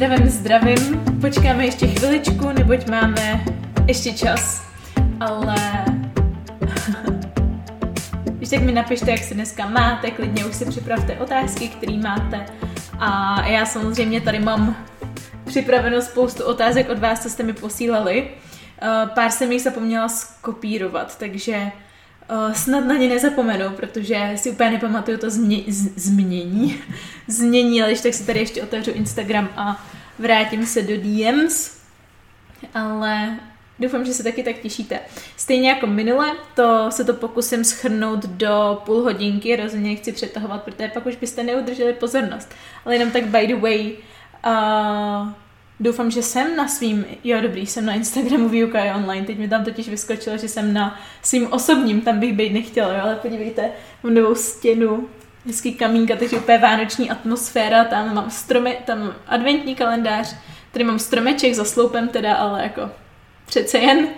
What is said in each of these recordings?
Zdravím, zdravím. Počkáme ještě chviličku, neboť máme ještě čas. Ale... Když tak mi napište, jak se dneska máte, klidně už si připravte otázky, které máte. A já samozřejmě tady mám připraveno spoustu otázek od vás, co jste mi posílali. Eh, pár jsem jich zapomněla skopírovat, takže Uh, snad na ně nezapomenu, protože si úplně nepamatuju to změ, z, změní. změní, ale když tak si tady ještě otevřu Instagram a vrátím se do DMs. Ale doufám, že se taky tak těšíte. Stejně jako minule, to se to pokusím schrnout do půl hodinky, rozhodně chci přetahovat, protože pak už byste neudrželi pozornost. Ale jenom tak by the way, uh, Doufám, že jsem na svým, jo dobrý, jsem na Instagramu výuka je online, teď mi tam totiž vyskočilo, že jsem na svým osobním, tam bych být nechtěla, jo, ale podívejte, mám novou stěnu, hezký kamínka, takže úplně vánoční atmosféra, tam mám stromy, tam adventní kalendář, tady mám stromeček za sloupem teda, ale jako přece jen.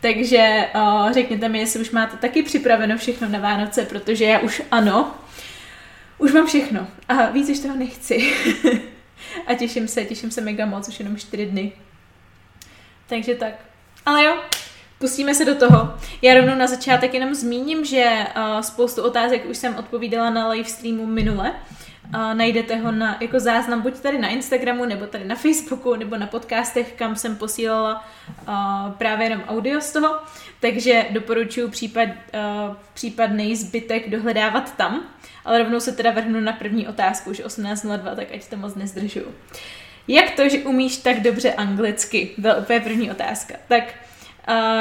Takže uh, řekněte mi, jestli už máte taky připraveno všechno na Vánoce, protože já už ano, už mám všechno a víc už toho nechci. A těším se, těším se mega moc, už jenom čtyři dny. Takže tak. Ale jo, pustíme se do toho. Já rovnou na začátek jenom zmíním, že uh, spoustu otázek už jsem odpovídala na live streamu minule. Uh, najdete ho na, jako záznam buď tady na Instagramu, nebo tady na Facebooku, nebo na podcastech, kam jsem posílala uh, právě jenom audio z toho. Takže doporučuji případ, případný zbytek dohledávat tam. Ale rovnou se teda vrhnu na první otázku, už 18.02, tak ať to moc nezdržuju. Jak to, že umíš tak dobře anglicky? Byla úplně první otázka. Tak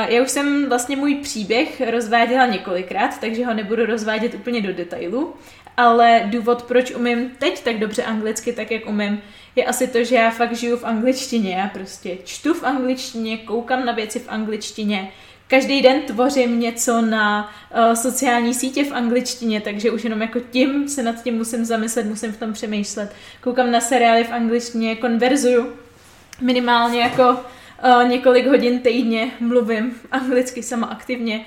já už jsem vlastně můj příběh rozváděla několikrát, takže ho nebudu rozvádět úplně do detailu, ale důvod, proč umím teď tak dobře anglicky, tak jak umím, je asi to, že já fakt žiju v angličtině. Já prostě čtu v angličtině, koukám na věci v angličtině, každý den tvořím něco na uh, sociální sítě v angličtině, takže už jenom jako tím se nad tím musím zamyslet, musím v tom přemýšlet. Koukám na seriály v angličtině, konverzuju minimálně jako uh, několik hodin týdně, mluvím anglicky sama aktivně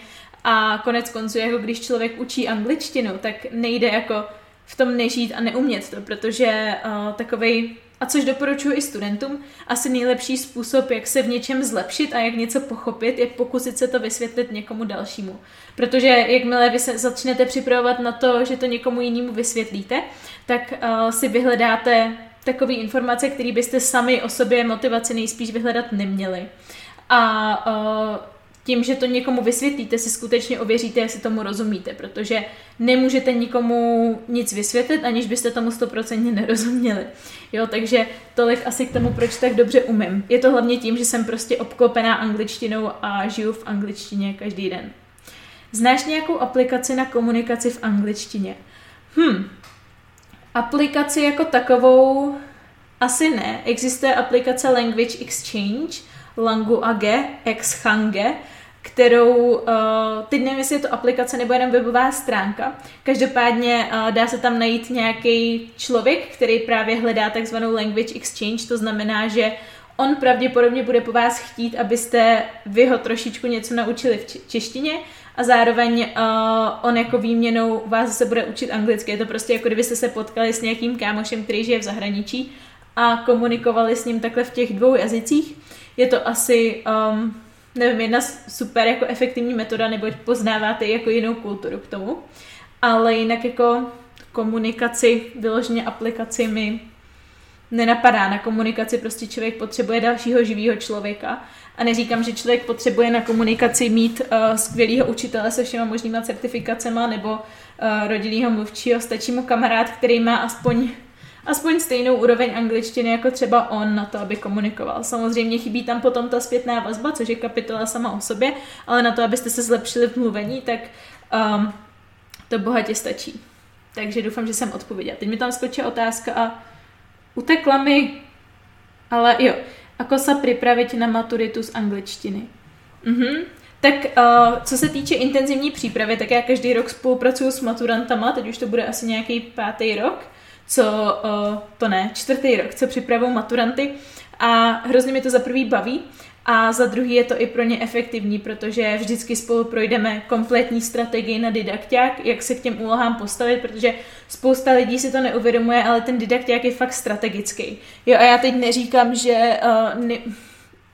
a konec konců, jako když člověk učí angličtinu, tak nejde jako v tom nežít a neumět to, protože uh, takovej a což doporučuji i studentům, asi nejlepší způsob, jak se v něčem zlepšit a jak něco pochopit, je pokusit se to vysvětlit někomu dalšímu. Protože jakmile vy se začnete připravovat na to, že to někomu jinému vysvětlíte, tak uh, si vyhledáte takové informace, které byste sami o sobě motivaci nejspíš vyhledat neměli. A uh, tím, že to někomu vysvětlíte, si skutečně ověříte, jestli tomu rozumíte, protože nemůžete nikomu nic vysvětlit, aniž byste tomu stoprocentně nerozuměli. Jo, takže tolik asi k tomu, proč tak dobře umím. Je to hlavně tím, že jsem prostě obklopená angličtinou a žiju v angličtině každý den. Znáš nějakou aplikaci na komunikaci v angličtině? Hm, aplikaci jako takovou asi ne. Existuje aplikace Language Exchange, Langu AG, Exchange, kterou, uh, teď nevím, jestli je to aplikace nebo jenom webová stránka. Každopádně uh, dá se tam najít nějaký člověk, který právě hledá takzvanou language exchange, to znamená, že on pravděpodobně bude po vás chtít, abyste vy ho trošičku něco naučili v češtině a zároveň uh, on jako výměnou vás zase bude učit anglicky. Je to prostě jako kdybyste se potkali s nějakým kámošem, který žije v zahraničí a komunikovali s ním takhle v těch dvou jazycích. Je to asi um, nevím, jedna super jako efektivní metoda, neboť poznáváte jako jinou kulturu k tomu. Ale jinak jako komunikaci, vyloženě aplikaci mi nenapadá. Na komunikaci prostě člověk potřebuje dalšího živého člověka. A neříkám, že člověk potřebuje na komunikaci mít uh, skvělého učitele se všema možnýma certifikacema nebo uh, rodilýho mluvčího. Stačí mu kamarád, který má aspoň aspoň stejnou úroveň angličtiny jako třeba on na to, aby komunikoval. Samozřejmě chybí tam potom ta zpětná vazba, což je kapitola sama o sobě, ale na to, abyste se zlepšili v mluvení, tak um, to bohatě stačí. Takže doufám, že jsem odpověděla. Teď mi tam skočila otázka a utekla mi, ale jo, ako se připravit na maturitu z angličtiny. Mhm. Tak uh, co se týče intenzivní přípravy, tak já každý rok spolupracuju s maturantama, teď už to bude asi nějaký pátý rok co, uh, to ne, čtvrtý rok, co připravují maturanty a hrozně mi to za prvý baví a za druhý je to i pro ně efektivní, protože vždycky spolu projdeme kompletní strategii na didakták, jak se k těm úlohám postavit, protože spousta lidí si to neuvědomuje, ale ten didakták je fakt strategický. Jo, a já teď neříkám, že uh, ne,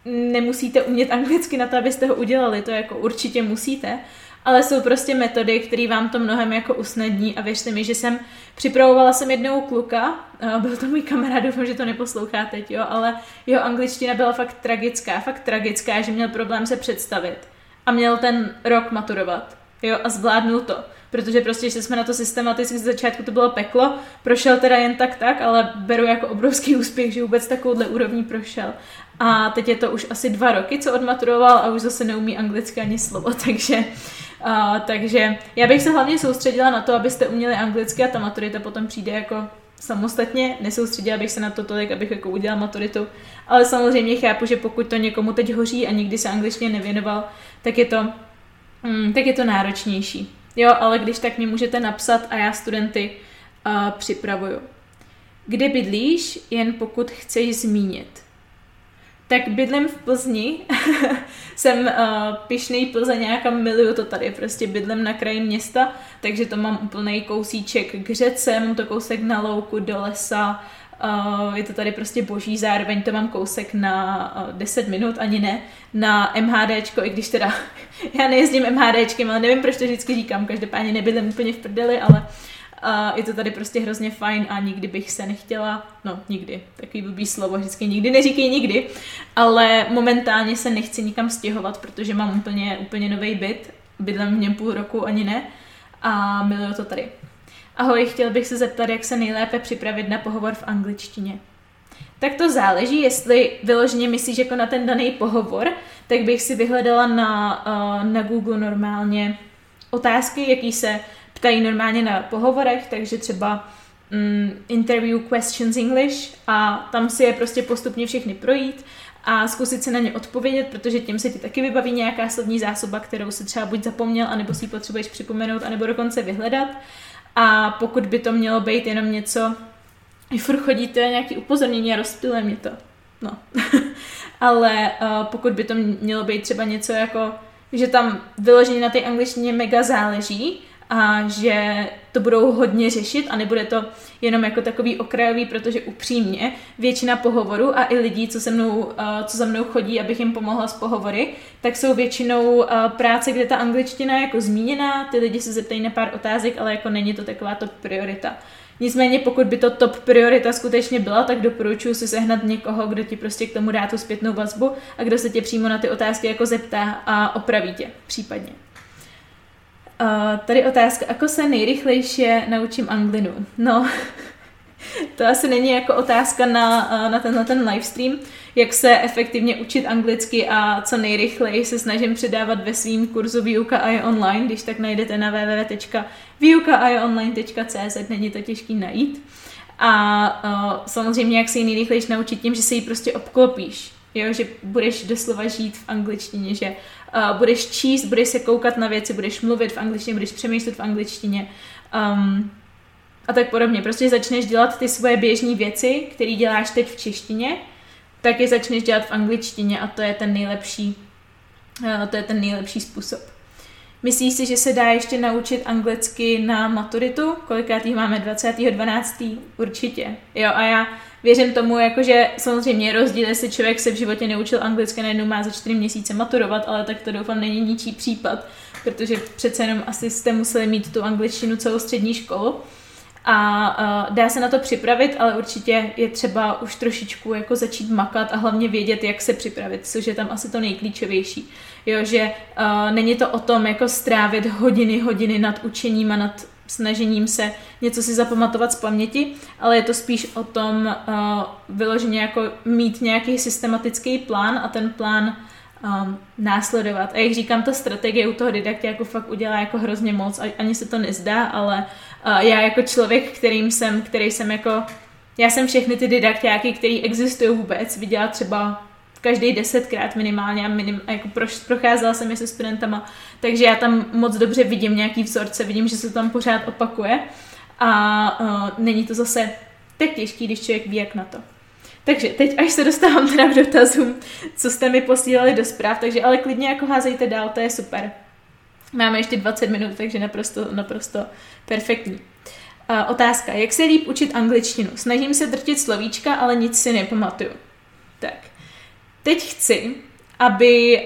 nemusíte umět anglicky na to, abyste ho udělali, to jako určitě musíte, ale jsou prostě metody, které vám to mnohem jako usnadní. A věřte mi, že jsem připravovala jsem jednou kluka, byl to můj kamarád, doufám, že to neposlouchá teď, jo, ale jeho angličtina byla fakt tragická, fakt tragická, že měl problém se představit. A měl ten rok maturovat, jo, a zvládnul to, protože prostě, že jsme na to systematicky z začátku to bylo peklo, prošel teda jen tak tak, ale beru jako obrovský úspěch, že vůbec takovouhle úrovní prošel. A teď je to už asi dva roky, co odmaturoval a už zase neumí anglicky ani slovo, takže Uh, takže já bych se hlavně soustředila na to, abyste uměli anglicky a ta maturita potom přijde jako samostatně. Nesoustředila bych se na to tolik, abych jako udělala maturitu. Ale samozřejmě chápu, že pokud to někomu teď hoří a nikdy se angličtině nevěnoval, tak je to, mm, tak je to náročnější. Jo, ale když tak mi můžete napsat a já studenty uh, připravuju. Kde bydlíš, jen pokud chceš zmínit. Tak bydlím v Plzni, jsem uh, pišný Plzeňák a miluju to tady, prostě bydlím na kraji města, takže to mám úplný kousíček k řece, mám to kousek na louku do lesa, Uh, je to tady prostě boží, zároveň to mám kousek na uh, 10 minut, ani ne, na MHDčko, i když teda já nejezdím MHDčkem, ale nevím, proč to vždycky říkám, každopádně nebydlím úplně v prdeli, ale a je to tady prostě hrozně fajn a nikdy bych se nechtěla, no nikdy, takový blbý slovo, vždycky nikdy, neříkej nikdy, ale momentálně se nechci nikam stěhovat, protože mám úplně, úplně nový byt, bydlím v něm půl roku, ani ne, a miluju to tady. Ahoj, chtěl bych se zeptat, jak se nejlépe připravit na pohovor v angličtině. Tak to záleží, jestli vyloženě myslíš jako na ten daný pohovor, tak bych si vyhledala na, uh, na Google normálně otázky, jaký se ptají normálně na pohovorech, takže třeba mm, interview questions English a tam si je prostě postupně všechny projít a zkusit se na ně odpovědět, protože tím se ti taky vybaví nějaká slovní zásoba, kterou si třeba buď zapomněl, anebo si ji potřebuješ připomenout, anebo dokonce vyhledat. A pokud by to mělo být jenom něco, furt chodíte nějaký upozornění a rozptyluje mě to. No. Ale uh, pokud by to mělo být třeba něco jako, že tam vyloženě na té angličtině mega záleží, a že to budou hodně řešit a nebude to jenom jako takový okrajový, protože upřímně většina pohovorů a i lidí, co se mnou, co za mnou chodí, abych jim pomohla s pohovory, tak jsou většinou práce, kde ta angličtina je jako zmíněná, ty lidi se zeptají na pár otázek, ale jako není to taková to priorita. Nicméně pokud by to top priorita skutečně byla, tak doporučuji si sehnat někoho, kdo ti prostě k tomu dá tu zpětnou vazbu a kdo se tě přímo na ty otázky jako zeptá a opraví tě případně. Uh, tady otázka, ako se nejrychlejší naučím anglinu? No, to asi není jako otázka na, na tenhle ten livestream, jak se efektivně učit anglicky a co nejrychleji se snažím předávat ve svým kurzu Výuka a je online, když tak najdete na www.výukaajeonline.cz, není to těžký najít. A uh, samozřejmě, jak se ji nejrychlejší naučit tím, že se ji prostě obklopíš. Jo, že budeš doslova žít v angličtině, že uh, budeš číst, budeš se koukat na věci, budeš mluvit v angličtině, budeš přemýšlet v angličtině um, a tak podobně. Prostě začneš dělat ty svoje běžné věci, které děláš teď v češtině, tak je začneš dělat v angličtině a to je ten nejlepší, uh, to je ten nejlepší způsob. Myslíš si, že se dá ještě naučit anglicky na maturitu? Kolikátý máme? 20.12. Určitě. Jo, a já věřím tomu, jakože samozřejmě rozdíl, jestli člověk se v životě neučil anglicky, najednou má za čtyři měsíce maturovat, ale tak to doufám není ničí případ, protože přece jenom asi jste museli mít tu angličtinu celou střední školu. A uh, dá se na to připravit, ale určitě je třeba už trošičku jako začít makat a hlavně vědět, jak se připravit, což je tam asi to nejklíčovější. Jo, že uh, není to o tom jako strávit hodiny, hodiny nad učením a nad snažením se něco si zapamatovat z paměti, ale je to spíš o tom uh, vyloženě jako mít nějaký systematický plán a ten plán um, následovat. A jak říkám, ta strategie u toho didakty jako fakt udělá jako hrozně moc, ani se to nezdá, ale uh, já jako člověk, kterým jsem, který jsem jako, já jsem všechny ty didaktáky, které existují vůbec, viděla třeba každý desetkrát minimálně a, minim, a jako proš, procházela jsem je se studentama, takže já tam moc dobře vidím nějaký vzorce, vidím, že se tam pořád opakuje a uh, není to zase tak těžký, když člověk ví, jak na to. Takže teď, až se dostávám teda k dotazům, co jste mi posílali do zpráv, takže ale klidně jako házejte dál, to je super. Máme ještě 20 minut, takže naprosto, naprosto perfektní. Otázka. Jak se líp učit angličtinu? Snažím se drtit slovíčka, ale nic si nepamatuju. Tak. Teď chci, aby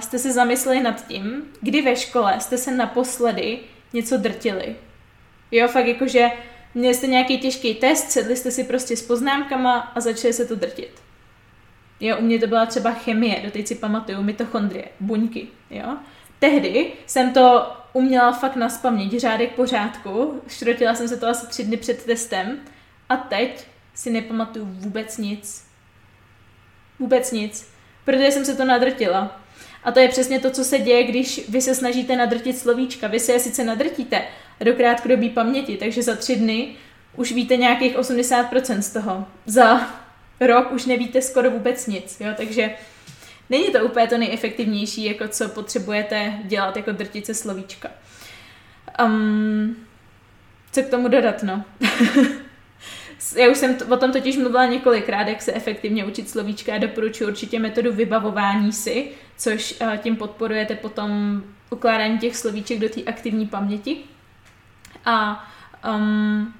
jste se zamysleli nad tím, kdy ve škole jste se naposledy něco drtili. Jo, fakt jakože měli jste nějaký těžký test, sedli jste si prostě s poznámkama a začali se to drtit. Jo, u mě to byla třeba chemie, doteď si pamatuju, mitochondrie, buňky, jo. Tehdy jsem to uměla fakt na řádek pořádku, šrotila jsem se to asi tři dny před testem a teď si nepamatuju vůbec nic. Vůbec nic. Protože jsem se to nadrtila. A to je přesně to, co se děje, když vy se snažíte nadrtit slovíčka. Vy se je sice nadrtíte do krátkodobí paměti, takže za tři dny už víte nějakých 80% z toho. Za rok už nevíte skoro vůbec nic, jo, takže není to úplně to nejefektivnější, jako co potřebujete dělat, jako drtit se slovíčka. Um, co k tomu dodat, no? Já už jsem o tom totiž mluvila několikrát, jak se efektivně učit slovíčka. Já doporučuji určitě metodu vybavování si, což uh, tím podporujete potom ukládání těch slovíček do té aktivní paměti. A um,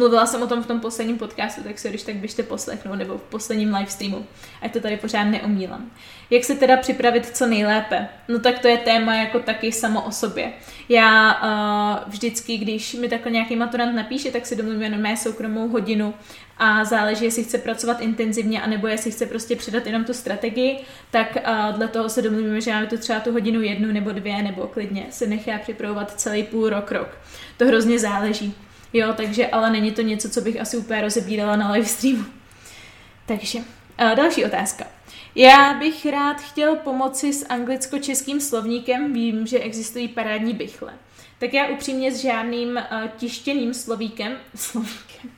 Mluvila jsem o tom v tom posledním podcastu, tak se když tak běžte poslechnout, nebo v posledním live streamu, ať to tady pořád neumílám. Jak se teda připravit co nejlépe? No tak to je téma jako taky samo o sobě. Já uh, vždycky, když mi takhle nějaký maturant napíše, tak si domluvím jenom mé soukromou hodinu a záleží, jestli chce pracovat intenzivně, anebo jestli chce prostě předat jenom tu strategii, tak uh, dle toho se domluvíme, že máme tu třeba tu hodinu jednu nebo dvě, nebo klidně se nechá připravovat celý půl rok, rok. To hrozně záleží. Jo, takže, ale není to něco, co bych asi úplně rozebírala na live streamu. Takže, uh, další otázka. Já bych rád chtěl pomoci s anglicko-českým slovníkem, vím, že existují parádní bychle. Tak já upřímně s žádným uh, tištěným slovíkem, slovíkem,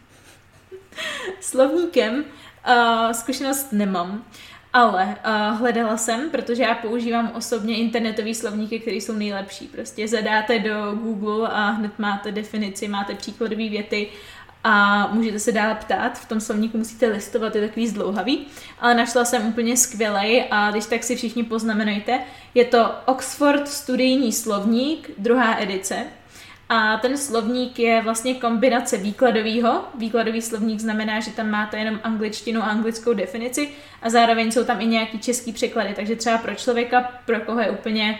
slovníkem uh, zkušenost nemám. Ale uh, hledala jsem, protože já používám osobně internetový slovníky, které jsou nejlepší. Prostě zadáte do Google a hned máte definici, máte příkladové věty a můžete se dál ptát. V tom slovníku musíte listovat, je takový zdlouhavý, ale našla jsem úplně skvělej a když tak si všichni poznamenajte. Je to Oxford studijní slovník, druhá edice, a ten slovník je vlastně kombinace výkladového. Výkladový slovník znamená, že tam máte jenom angličtinu a anglickou definici a zároveň jsou tam i nějaký český překlady. Takže třeba pro člověka, pro koho je úplně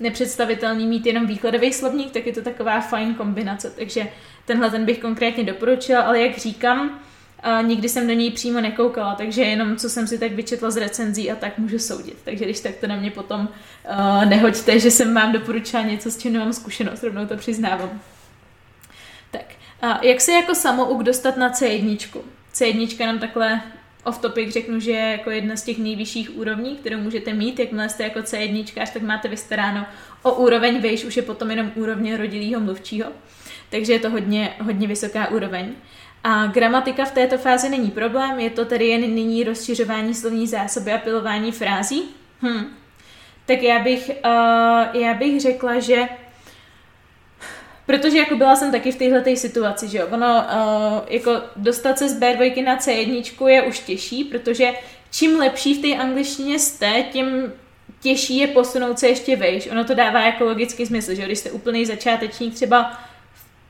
nepředstavitelný mít jenom výkladový slovník, tak je to taková fajn kombinace. Takže tenhle ten bych konkrétně doporučila, ale jak říkám, a nikdy jsem do něj přímo nekoukala, takže jenom co jsem si tak vyčetla z recenzí a tak můžu soudit. Takže když tak to na mě potom uh, nehoďte, že jsem vám doporučila něco, s čím nemám zkušenost, rovnou to přiznávám. Tak, a jak se jako samouk dostat na C1? C1 nám takhle off topic řeknu, že je jako jedna z těch nejvyšších úrovní, kterou můžete mít, jakmile jste jako C1, tak máte vystaráno o úroveň vejš, už je potom jenom úrovně rodilého mluvčího. Takže je to hodně, hodně vysoká úroveň. A gramatika v této fázi není problém, je to tedy jen nyní rozšiřování slovní zásoby a pilování frází. Hm. Tak já bych, uh, já bych řekla, že Protože jako byla jsem taky v této situaci, že jo, ono uh, jako dostat se z B2 na C1 je už těžší, protože čím lepší v té angličtině jste, tím těžší je posunout se ještě vejš. Ono to dává jako logický smysl, že jo, když jste úplný začátečník třeba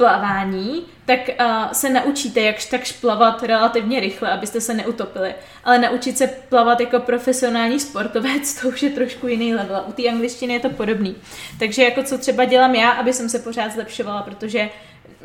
plavání, tak uh, se naučíte jakž takž plavat relativně rychle, abyste se neutopili. Ale naučit se plavat jako profesionální sportovec, to už je trošku jiný level. U té angličtiny je to podobný. Takže jako co třeba dělám já, aby jsem se pořád zlepšovala, protože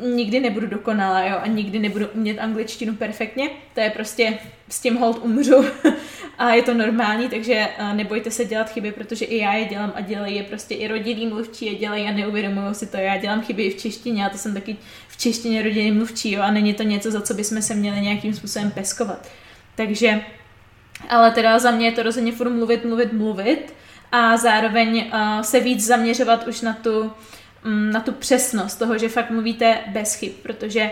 nikdy nebudu dokonalá, jo, a nikdy nebudu umět angličtinu perfektně, to je prostě s tím hold umřu a je to normální, takže nebojte se dělat chyby, protože i já je dělám a dělají je prostě i rodilí mluvčí je dělají a neuvědomují si to. Já dělám chyby i v češtině a to jsem taky v češtině rodilý mluvčí, jo, a není to něco, za co bychom se měli nějakým způsobem peskovat. Takže, ale teda za mě je to rozhodně furt mluvit, mluvit, mluvit a zároveň uh, se víc zaměřovat už na tu na tu přesnost toho, že fakt mluvíte bez chyb, protože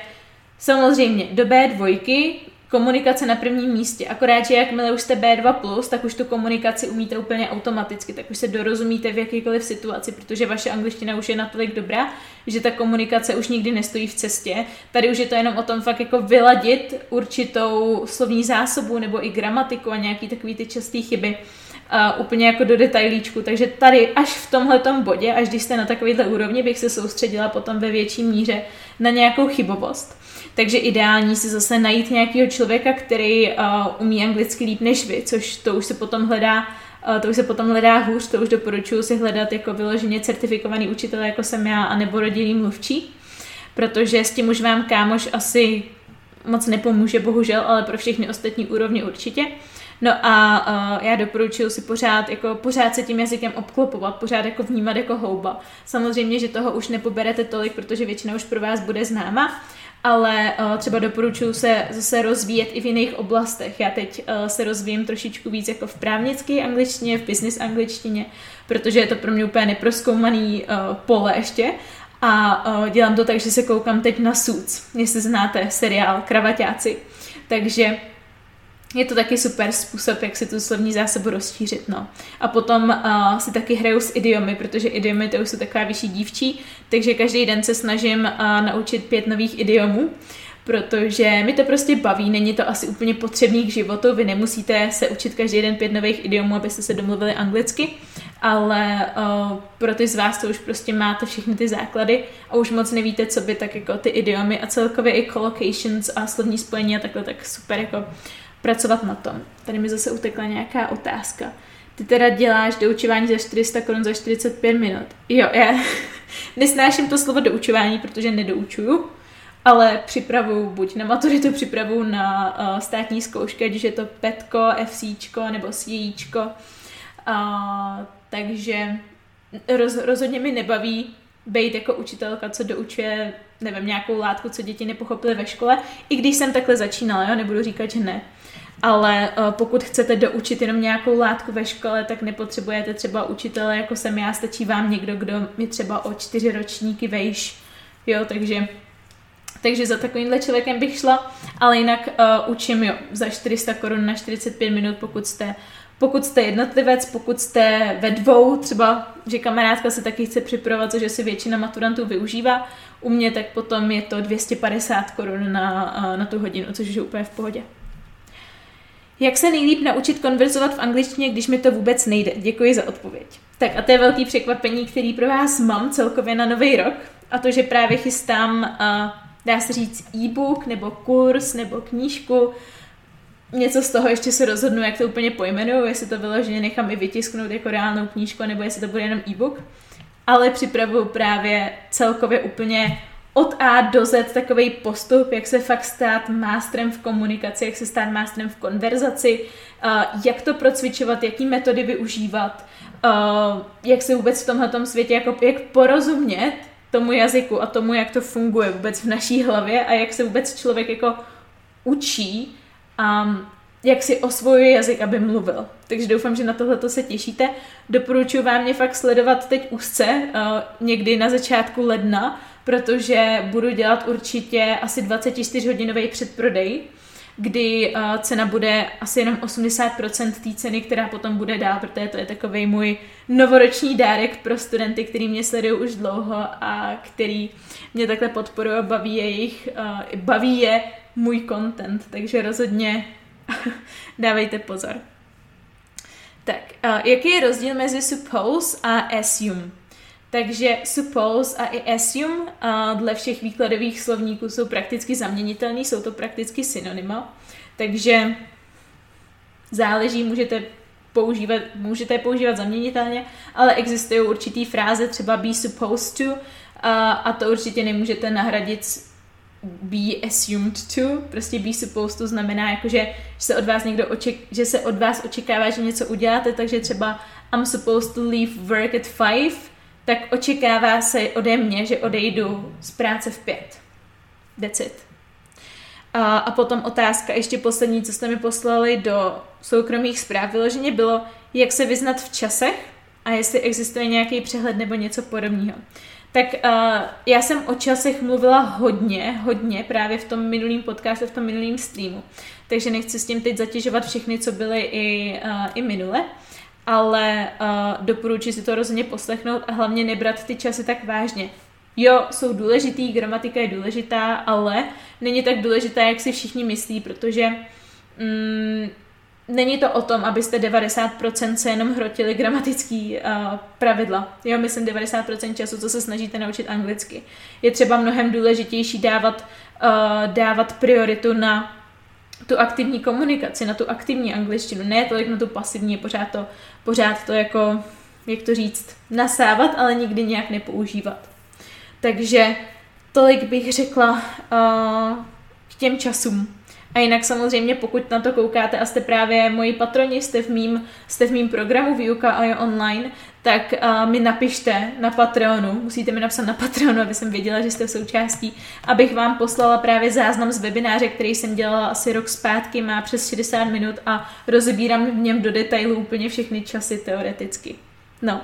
samozřejmě do B2 komunikace na prvním místě. Akorát, že jakmile už jste B2+, tak už tu komunikaci umíte úplně automaticky, tak už se dorozumíte v jakékoliv situaci, protože vaše angličtina už je natolik dobrá, že ta komunikace už nikdy nestojí v cestě. Tady už je to jenom o tom fakt jako vyladit určitou slovní zásobu nebo i gramatiku a nějaký takový ty časté chyby, uh, úplně jako do detailíčku. Takže tady až v tomhle bodě, až když jste na takovéhle úrovni, bych se soustředila potom ve větší míře na nějakou chybovost. Takže ideální si zase najít nějakého člověka, který uh, umí anglicky líp než vy, což to už se potom hledá uh, to už se potom hledá hůř, to už doporučuji si hledat jako vyloženě certifikovaný učitel, jako jsem já, anebo rodilý mluvčí, protože s tím už vám kámoš asi moc nepomůže, bohužel, ale pro všechny ostatní úrovně určitě. No a uh, já doporučuji si pořád, jako pořád se tím jazykem obklopovat, pořád jako vnímat jako houba. Samozřejmě, že toho už nepoberete tolik, protože většina už pro vás bude známa, ale uh, třeba doporučuji se zase rozvíjet i v jiných oblastech. Já teď uh, se rozvíjem trošičku víc jako v právnické angličtině, v business angličtině, protože je to pro mě úplně neproskoumaný uh, pole ještě. A uh, dělám to tak, že se koukám teď na Suits, jestli znáte seriál Kravaťáci. Takže je to taky super způsob, jak si tu slovní zásobu rozšířit. No. A potom uh, si taky hraju s idiomy, protože idiomy to už jsou taková vyšší dívčí, takže každý den se snažím uh, naučit pět nových idiomů, protože mi to prostě baví, není to asi úplně potřebný k životu, vy nemusíte se učit každý den pět nových idiomů, abyste se domluvili anglicky, ale uh, pro ty z vás, co už prostě máte všechny ty základy a už moc nevíte, co by tak jako ty idiomy a celkově i collocations a slovní spojení a takhle, tak super jako pracovat na tom. Tady mi zase utekla nějaká otázka. Ty teda děláš doučování za 400 korun za 45 minut. Jo, já nesnáším to slovo doučování, protože nedoučuju, ale připravuju buď na maturitu, připravuju na uh, státní zkoušky, ať je to PETko, FCčko nebo SJIčko. Uh, takže roz, rozhodně mi nebaví být jako učitelka, co doučuje, nevím, nějakou látku, co děti nepochopily ve škole, i když jsem takhle začínala, jo, nebudu říkat, že ne. Ale uh, pokud chcete doučit jenom nějakou látku ve škole, tak nepotřebujete třeba učitele, jako jsem já, stačí vám někdo, kdo mi třeba o čtyři ročníky vejš, jo, takže takže za takovýmhle člověkem bych šla, ale jinak uh, učím jo, za 400 korun na 45 minut, pokud jste pokud jste jednotlivec, pokud jste ve dvou, třeba, že kamarádka se taky chce připravovat, což si většina maturantů využívá, u mě tak potom je to 250 korun na, uh, na tu hodinu, což je úplně v pohodě. Jak se nejlíp naučit konverzovat v angličtině, když mi to vůbec nejde? Děkuji za odpověď. Tak a to je velký překvapení, který pro vás mám celkově na nový rok. A to, že právě chystám, uh, dá se říct, e-book, nebo kurz, nebo knížku. Něco z toho ještě se rozhodnu, jak to úplně pojmenuju, jestli to vyloženě nechám i vytisknout jako reálnou knížku, nebo jestli to bude jenom e-book. Ale připravuju právě celkově úplně od A do Z takový postup, jak se fakt stát mástrem v komunikaci, jak se stát mástrem v konverzaci, jak to procvičovat, jaký metody využívat, jak se vůbec v tomhle světě, jako, jak porozumět tomu jazyku a tomu, jak to funguje vůbec v naší hlavě a jak se vůbec člověk jako učí a jak si osvojuje jazyk, aby mluvil. Takže doufám, že na tohle se těšíte. Doporučuji vám mě fakt sledovat teď úzce, někdy na začátku ledna, protože budu dělat určitě asi 24-hodinový předprodej, kdy uh, cena bude asi jenom 80% té ceny, která potom bude dál, protože to je takový můj novoroční dárek pro studenty, který mě sledují už dlouho a který mě takhle podporují a baví je, jejich, uh, baví je můj content, takže rozhodně dávejte pozor. Tak, jaký je rozdíl mezi suppose a assume? Takže suppose a i assume a dle všech výkladových slovníků jsou prakticky zaměnitelný, jsou to prakticky synonyma. Takže záleží, můžete používat, můžete používat zaměnitelně, ale existují určitý fráze, třeba be supposed to, a, a to určitě nemůžete nahradit be assumed to, prostě be supposed to znamená jako, že, se od vás někdo oček, že se od vás očekává, že něco uděláte, takže třeba I'm supposed to leave work at five, tak očekává se ode mě, že odejdu z práce v pět. That's it. A, a potom otázka, ještě poslední, co jste mi poslali do soukromých zpráv vyloženě, bylo, jak se vyznat v časech a jestli existuje nějaký přehled nebo něco podobného. Tak uh, já jsem o časech mluvila hodně, hodně právě v tom minulém podcastu, v tom minulém streamu. Takže nechci s tím teď zatěžovat všechny, co byly i, uh, i minule ale uh, doporučuji si to rozhodně poslechnout a hlavně nebrat ty časy tak vážně. Jo, jsou důležitý, gramatika je důležitá, ale není tak důležitá, jak si všichni myslí, protože mm, není to o tom, abyste 90% se jenom hrotili gramatický uh, pravidla. Jo, myslím 90% času, co se snažíte naučit anglicky. Je třeba mnohem důležitější dávat, uh, dávat prioritu na tu aktivní komunikaci, na tu aktivní angličtinu, ne tolik na tu pasivní, pořád to, pořád to jako, jak to říct, nasávat, ale nikdy nějak nepoužívat. Takže tolik bych řekla uh, k těm časům. A jinak samozřejmě, pokud na to koukáte a jste právě moji patroni, jste v mým, jste v mým programu Výuka a je online, tak uh, mi napište na Patreonu, musíte mi napsat na Patreonu, aby jsem věděla, že jste v součástí, abych vám poslala právě záznam z webináře, který jsem dělala asi rok zpátky, má přes 60 minut a rozebírám v něm do detailu úplně všechny časy teoreticky. No.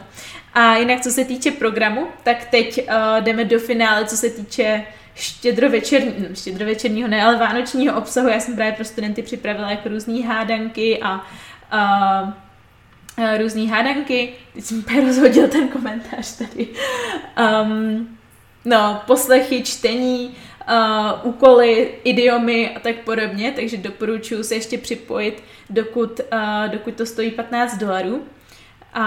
A jinak, co se týče programu, tak teď uh, jdeme do finále, co se týče štědrovečerní, no, štědrovečerního ne, ale vánočního obsahu. Já jsem právě pro studenty připravila jako různé hádanky a uh, uh, různé hádanky. Teď jsem úplně rozhodil ten komentář tady. Um, no, poslechy, čtení, uh, úkoly, idiomy a tak podobně, takže doporučuji se ještě připojit, dokud, uh, dokud to stojí 15 dolarů. A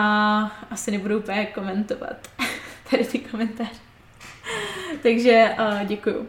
asi nebudu úplně komentovat tady ty komentáře. Takže uh, děkuju.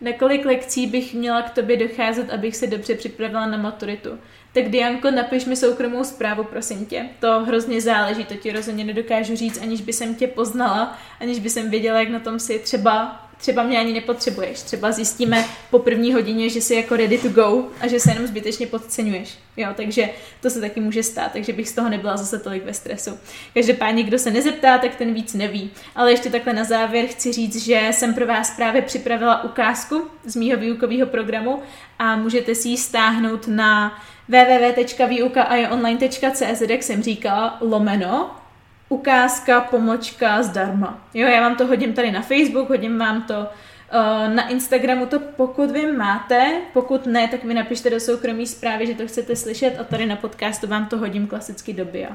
Na kolik lekcí bych měla k tobě docházet, abych se dobře připravila na maturitu? Tak Dianko, napiš mi soukromou zprávu, prosím tě. To hrozně záleží, to ti rozhodně nedokážu říct, aniž by jsem tě poznala, aniž by jsem věděla, jak na tom si třeba třeba mě ani nepotřebuješ. Třeba zjistíme po první hodině, že jsi jako ready to go a že se jenom zbytečně podceňuješ. Jo, takže to se taky může stát, takže bych z toho nebyla zase tolik ve stresu. Každopádně, kdo se nezeptá, tak ten víc neví. Ale ještě takhle na závěr chci říct, že jsem pro vás právě připravila ukázku z mýho výukového programu a můžete si ji stáhnout na www.výukaionline.cz, jak jsem říkala, lomeno ukázka, pomočka zdarma. Jo, já vám to hodím tady na Facebook, hodím vám to uh, na Instagramu to pokud vy máte, pokud ne, tak mi napište do soukromí zprávy, že to chcete slyšet a tady na podcastu vám to hodím klasicky do bio.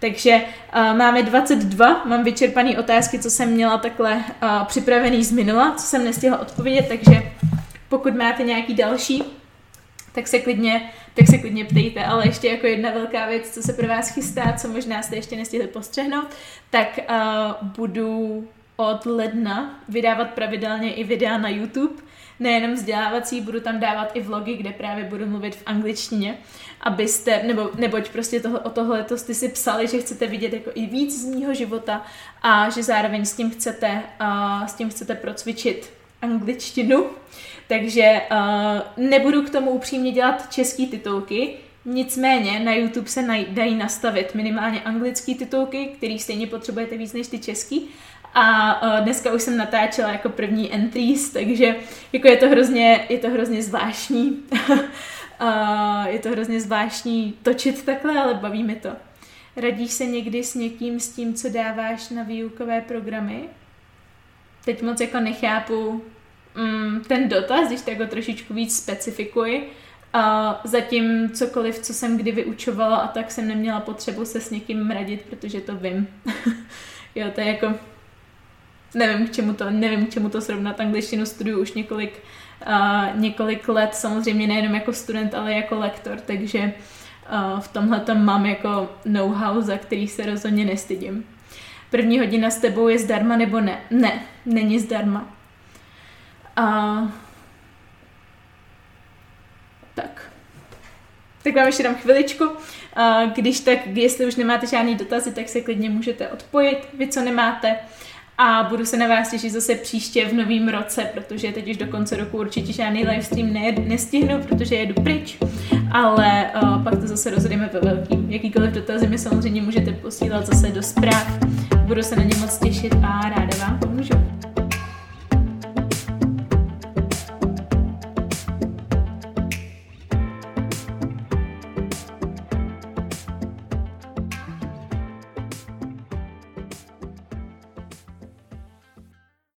Takže uh, máme 22, mám vyčerpané otázky, co jsem měla takhle uh, připravený z minula, co jsem nestihla odpovědět, takže pokud máte nějaký další, tak se klidně, tak se klidně ptejte. Ale ještě jako jedna velká věc, co se pro vás chystá, co možná jste ještě nestihli postřehnout, tak uh, budu od ledna vydávat pravidelně i videa na YouTube, nejenom vzdělávací, budu tam dávat i vlogy, kde právě budu mluvit v angličtině, abyste, nebo neboť prostě tohle, o tohle to jste si psali, že chcete vidět jako i víc z mýho života a že zároveň s tím chcete, uh, s tím chcete procvičit angličtinu, takže uh, nebudu k tomu upřímně dělat český titulky, nicméně na YouTube se naj, dají nastavit minimálně anglický titulky, který stejně potřebujete víc než ty český. A uh, dneska už jsem natáčela jako první entries, takže jako je to hrozně, je to hrozně zvláštní. uh, je to hrozně zvláštní točit takhle, ale baví mi to. Radíš se někdy s někým s tím, co dáváš na výukové programy? Teď moc jako nechápu, mm, ten dotaz, když tak ho trošičku víc specifikuji. A zatím cokoliv, co jsem kdy vyučovala a tak jsem neměla potřebu se s někým radit, protože to vím. jo, to je jako nevím k čemu to, nevím k čemu to srovnat. Angličtinu studuju už několik, uh, několik let, samozřejmě nejenom jako student, ale jako lektor, takže uh, v tomhle tam mám jako know-how, za který se rozhodně nestydím. První hodina s tebou je zdarma nebo ne? Ne, není zdarma. A tak. Tak vám ještě dám chviličku. Když tak, jestli už nemáte žádný dotazy, tak se klidně můžete odpojit, vy co nemáte. A budu se na vás těšit zase příště v novém roce, protože teď už do konce roku určitě žádný livestream ne, nestihnu, protože jedu pryč, ale uh, pak to zase rozhodneme ve velkým. Jakýkoliv dotazy mi samozřejmě můžete posílat zase do zpráv. Budu se na ně moc těšit a ráda vám